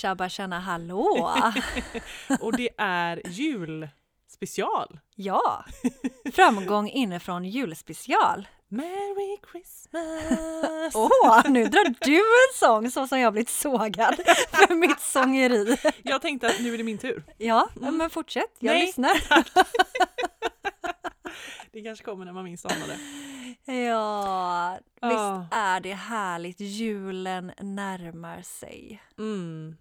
Tjabba tjena hallå! Och det är julspecial. ja! Framgång inifrån julspecial. Merry Christmas! Åh, nu drar du en sång så som jag blivit sågad för mitt sångeri. Jag tänkte att nu är det min tur. Ja, men fortsätt. Jag Nej. lyssnar. Det kanske kommer när man minst anar det. Ja, visst är det härligt. Julen närmar sig. Mm.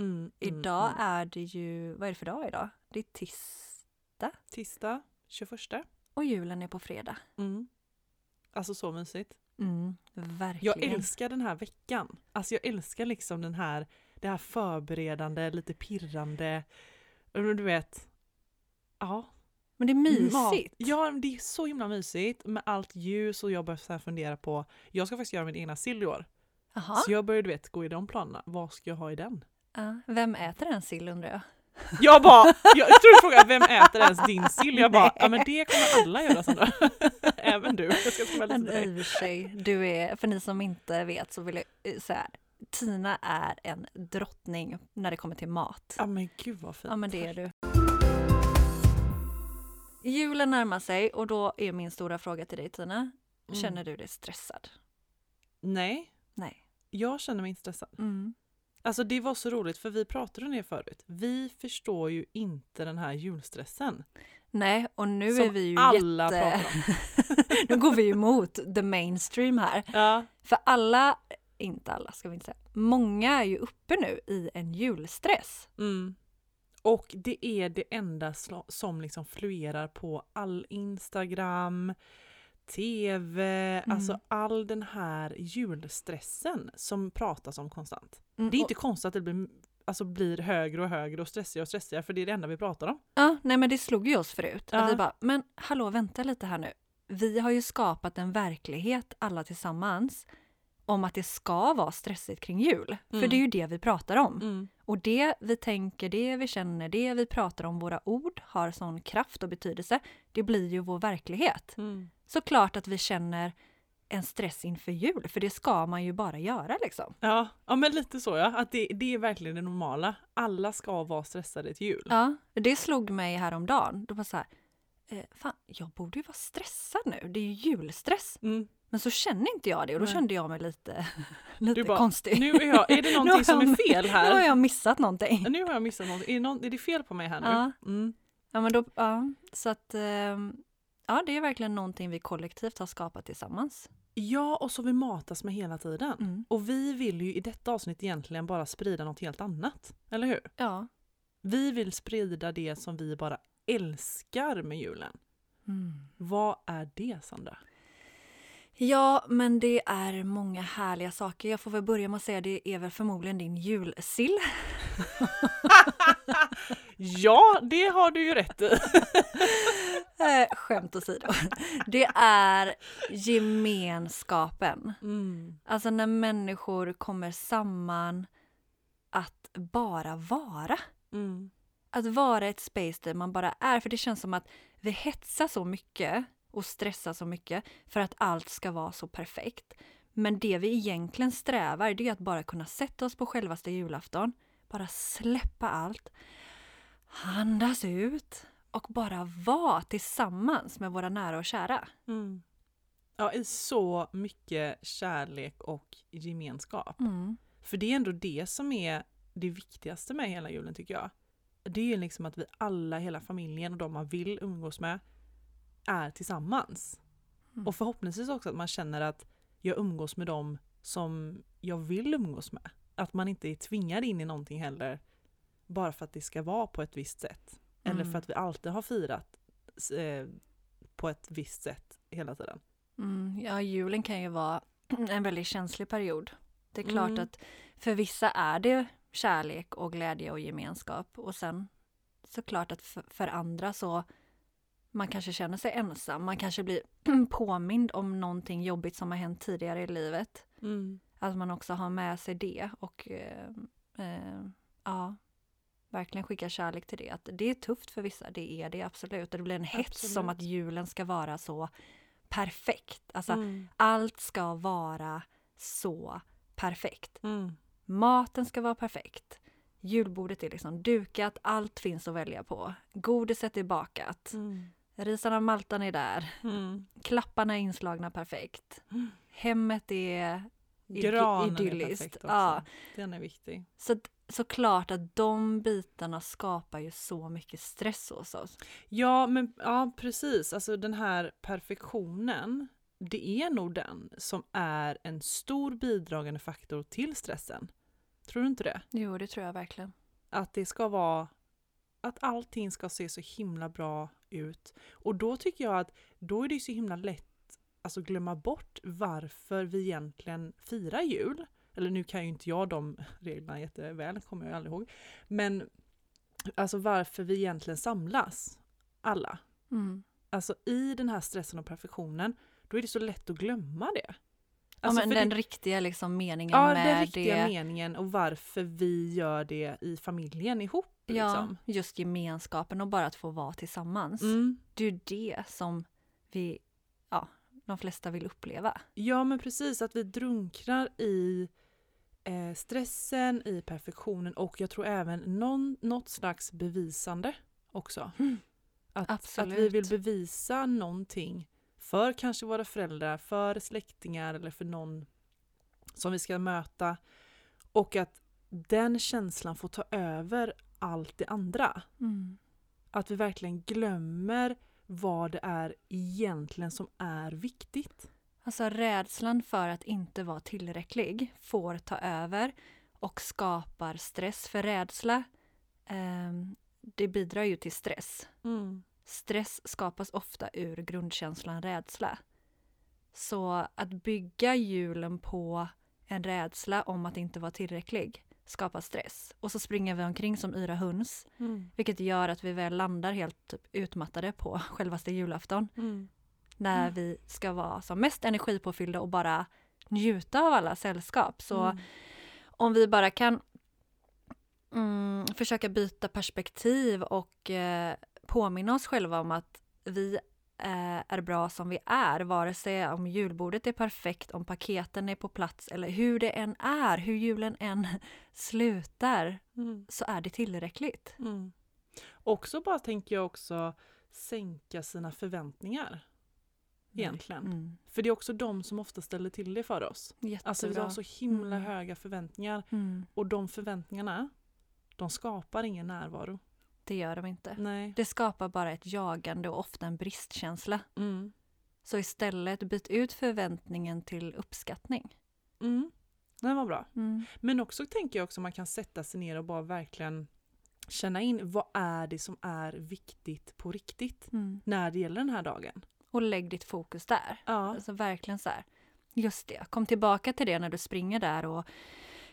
Mm, mm, Idag mm. är det ju, vad är det för dag idag? Det är tisdag Tisdag 21. och julen är på fredag. Mm. Alltså så mysigt. Mm, Jag verkligen. älskar den här veckan. Alltså jag älskar liksom den här, det här förberedande, lite pirrande. Och Du vet, ja. Men det är mysigt. Ja, det är så himla mysigt med allt ljus och jag börjar så fundera på, jag ska faktiskt göra min egna sill i år. Jaha. Så jag börjar du vet gå i de planerna. Vad ska jag ha i den? Ja, vem äter en sill undrar jag? Jag bara, jag tror du frågar vem äter ens din sill? Jag bara, ja men det kommer alla göra Sandra. Även du. Jag ska till dig. i och för sig, du är, för ni som inte vet så vill jag eh, säga Tina är en drottning när det kommer till mat. Ja men gud vad fint. Ja men det är du. Julen närmar sig och då är min stora fråga till dig Tina. Mm. Känner du dig stressad? Nej, Nej. jag känner mig inte stressad. Mm. Alltså det var så roligt för vi pratade om det förut. Vi förstår ju inte den här julstressen. Nej, och nu som är vi ju alla jätte... pratar om. nu går vi ju emot the mainstream här. Ja, För alla, inte alla ska vi inte säga, många är ju uppe nu i en julstress. mm. Och det är det enda som liksom fluerar på all Instagram, TV, Mm. alltså all den här julstressen som pratas om konstant. Mm, Det är inte konstigt att det blir, alltså blir högre och högre och stressigare och stressigare för det är det enda vi pratar om. Ja, nej men det slog ju oss förut. Ja. Att vi bara, men hallå vänta lite här nu. Vi har ju skapat en verklighet alla tillsammans om att det ska vara stressigt kring jul. För Mm. det är ju det vi pratar om. Mm. Och det vi tänker, det vi känner, det vi pratar om, våra ord har sån kraft och betydelse. Det blir ju vår verklighet. Mm. Såklart att vi känner en stress inför jul, för det ska man ju bara göra liksom. Ja, ja men lite så ja. Att det, det är verkligen det normala. Alla ska vara stressade till jul. Ja, det slog mig häromdagen. Då var så här, eh, fan, jag borde ju vara stressad nu. Det är ju julstress. Mm. Men så känner inte jag det och då Nej. kände jag mig lite, lite bara, konstig. nu är jag, är det någonting som är fel Nu har här? jag missat någonting. Nu har jag missat något. Är, det någon, är det fel på mig här nu? Ja. Mm. Ja, men då, ja, så att, ehm, ja, det är verkligen någonting vi kollektivt har skapat tillsammans. Ja, och så vi matas med hela tiden. Mm. Och vi vill ju i detta avsnitt egentligen bara sprida något helt annat. Eller hur? Ja. Vi vill sprida det som vi bara älskar med julen. Mm. Vad är det Sandra? Ja, men det är många härliga saker. Jag får väl börja med att säga det är väl förmodligen din julsill. Ja, det har du ju rätt i. Eh, skämt åsido. Det är gemenskapen. Mm. Alltså när människor kommer samman att bara vara. Mm. Att vara ett space där man bara är. För det känns som att vi hetsar så mycket och stressar så mycket för att allt ska vara så perfekt. Men det vi egentligen strävar det är att bara kunna sätta oss på självaste julafton, bara släppa allt, andas ut och bara vara tillsammans med våra nära och kära. Mm. Ja, i så mycket kärlek och gemenskap. Mm. För det är ändå det som är det viktigaste med hela julen tycker jag. Det är ju liksom att vi alla, hela familjen och de man vill umgås med, är tillsammans. Mm. Och förhoppningsvis också att man känner att jag umgås med dem som jag vill umgås med. Att man inte är tvingad in i någonting heller bara för att det ska vara på ett visst sätt. Eller Mm. för att vi alltid har firat eh, på ett visst sätt hela tiden. Mm, ja, julen kan ju vara en väldigt känslig period. Det är klart Mm. att för vissa är det kärlek och glädje och gemenskap och sen såklart att för, för andra så man kanske känner sig ensam, man kanske blir påmind om någonting jobbigt som har hänt tidigare i livet. Mm. Att man också har med sig det och eh, eh, ja, verkligen skicka kärlek till det. Att det är tufft för vissa, det är det absolut. Och det blir en hets Absolut. som att julen ska vara så perfekt. Alltså Mm. allt ska vara så perfekt. Mm. Maten ska vara perfekt. Julbordet är liksom dukat, allt finns att välja på. Godiset är bakat. Mm. Risarna och maltan är där. Mm. Klapparna är inslagna perfekt. Mm. Hemmet är Granen är idylliskt. perfekt också. Ja. Den är viktig. Så såklart att de bitarna skapar ju så mycket stress hos oss. Ja, men ja, precis. Alltså den här perfektionen, det är nog den som är en stor bidragande faktor till stressen. Tror du inte det? Jo, det tror jag verkligen. Att det ska vara att allting ska se så himla bra ut. Och då tycker jag att då är det så himla lätt alltså glömma bort varför vi egentligen firar jul. Eller nu kan ju inte jag de reglerna jätteväl, kommer jag aldrig ihåg. Men alltså varför vi egentligen samlas, alla. Mm. Alltså i den här stressen och perfektionen, då är det så lätt att glömma det. Ja, Alltså, men för den det, riktiga liksom meningen ja, med den riktiga det. meningen och varför vi gör det i familjen ihop. Ja, Liksom. just gemenskapen och bara att få vara tillsammans. Mm. Det är ju det som vi, ja, de flesta vill uppleva. Ja men precis, att vi drunknar i eh, stressen, i perfektionen och jag tror även någon, något slags bevisande också. Mm. Att, att vi Absolut. vill bevisa någonting för kanske våra föräldrar, för släktingar eller för någon som vi ska möta. Och att den känslan får ta över allt det andra. Mm. Att vi verkligen glömmer vad det är egentligen som är viktigt. Alltså rädslan för att inte vara tillräcklig får ta över och skapar stress. För rädsla, ehm, det bidrar ju till stress. Stress skapas ofta ur grundkänslan rädsla. Så att bygga julen på en rädsla om att inte vara tillräcklig skapar stress. Och så springer vi omkring som yra höns, vilket gör att vi väl landar helt typ utmattade på självaste julafton. När Mm. vi ska vara som mest energipåfyllda och bara njuta av alla sällskap. Så Mm. om vi bara kan mm, försöka byta perspektiv och eh, påminna oss själva om att vi är bra som vi är, vare sig om julbordet är perfekt, om paketen är på plats eller hur det än är, hur julen än slutar, Mm. så är det tillräckligt. Mm. Också bara tänker jag också sänka sina förväntningar. Egentligen. Mm. För det är också de som ofta ställer till det för oss. Alltså vi Jättebra. har så himla Mm. höga förväntningar Mm. och de förväntningarna de skapar ingen närvaro. Det gör de inte. Nej. Det skapar bara ett jagande och ofta en bristkänsla. Mm. Så istället byt ut förväntningen till uppskattning. Mm. Den var bra. Mm. Men också tänker jag också man kan sätta sig ner och bara verkligen känna in vad är det som är viktigt på riktigt Mm. när det gäller den här dagen. Och lägg ditt fokus där. Ja. Alltså verkligen så här. Just det, kom tillbaka till det när du springer där och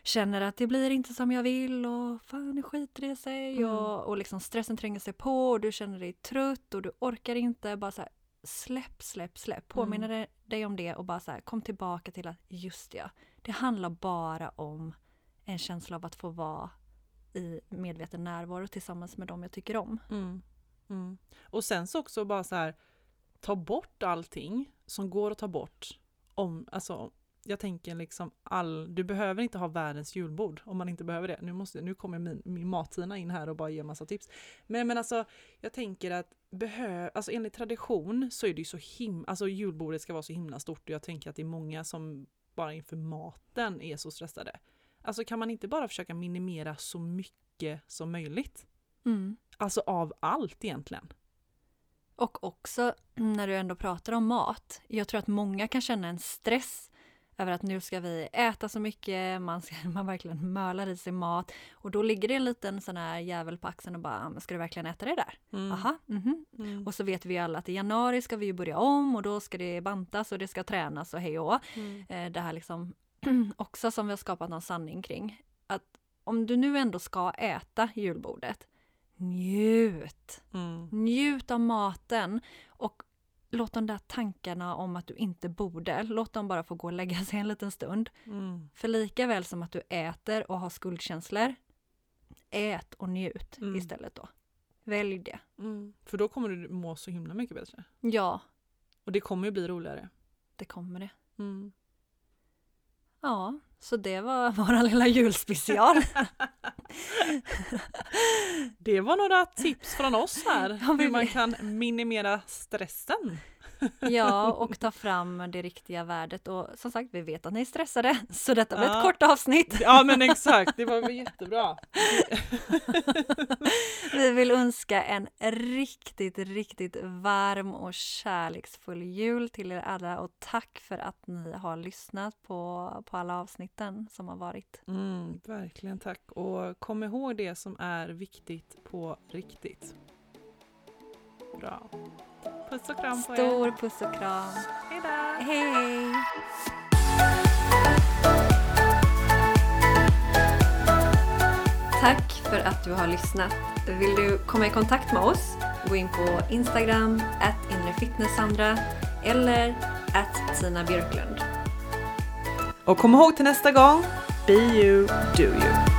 känner att det blir inte som jag vill och fan nu skiter det sig Mm. och, och liksom stressen tränger sig på och du känner dig trött och du orkar inte. Bara så här, släpp, släpp, släpp. Påminner Mm. dig om det och bara så här, kom tillbaka till att just ja, det handlar bara om en känsla av att få vara i medveten närvaro tillsammans med dem jag tycker om. Mm. Mm. Och sen så också bara så här ta bort allting som går att ta bort. Om, alltså, jag tänker liksom all, du behöver inte ha världens julbord om man inte behöver det. Nu, måste, nu kommer min, min matina in här och bara ger massa tips. Men, men alltså jag tänker att behö, alltså enligt tradition så är det ju så himla, alltså julbordet ska vara så himla stort och jag tänker att det är många som bara inför maten är så stressade. Alltså kan man inte bara försöka minimera så mycket som möjligt? Mm. Alltså av allt egentligen. Och också när du ändå pratar om mat. Jag tror att många kan känna en stress över att nu ska vi äta så mycket, man, ska, man verkligen mölar i sig mat och då ligger det en liten sån här jävel på axeln och bara, "Ah, ska du verkligen äta det där? Mm. Aha, mhm. Mm. Och så vet vi alla att i januari ska vi ju börja om och då ska det bantas och det ska tränas och hej och. Mm. eh, det här liksom också som vi har skapat någon sanning kring. Att om du nu ändå ska äta julbordet, njut! Mm. Njut av maten och låt de där tankarna om att du inte borde, låt dem bara få gå och lägga sig en liten stund. Mm. För lika väl som att du äter och har skuldkänslor, ät och njut Mm. istället då. Välj det. Mm. För då kommer du må så himla mycket bättre. Ja, Och det kommer ju bli roligare. det kommer det. Mm. Ja, så det var vår lilla julspecial. Det var några tips från oss här, hur man kan minimera stressen. Ja, och ta fram det riktiga värdet. Och som sagt, vi vet att ni är stressade, så detta var Ja. ett kort avsnitt. Ja men exakt, det var väl jättebra. Vi vill önska en riktigt, riktigt varm och kärleksfull jul till er alla och tack för att ni har lyssnat på, på alla avsnitten som har varit. Mm, verkligen tack. Och kom ihåg det som är viktigt på riktigt. Bra. Puss och kram på er. Stor puss och kram. Hej då! Hej! Tack för att du har lyssnat. Vill du komma i kontakt med oss? Gå in på Instagram, at inrefitnesssandra eller at Tina Björklund. Och kom ihåg till nästa gång, be you, do you.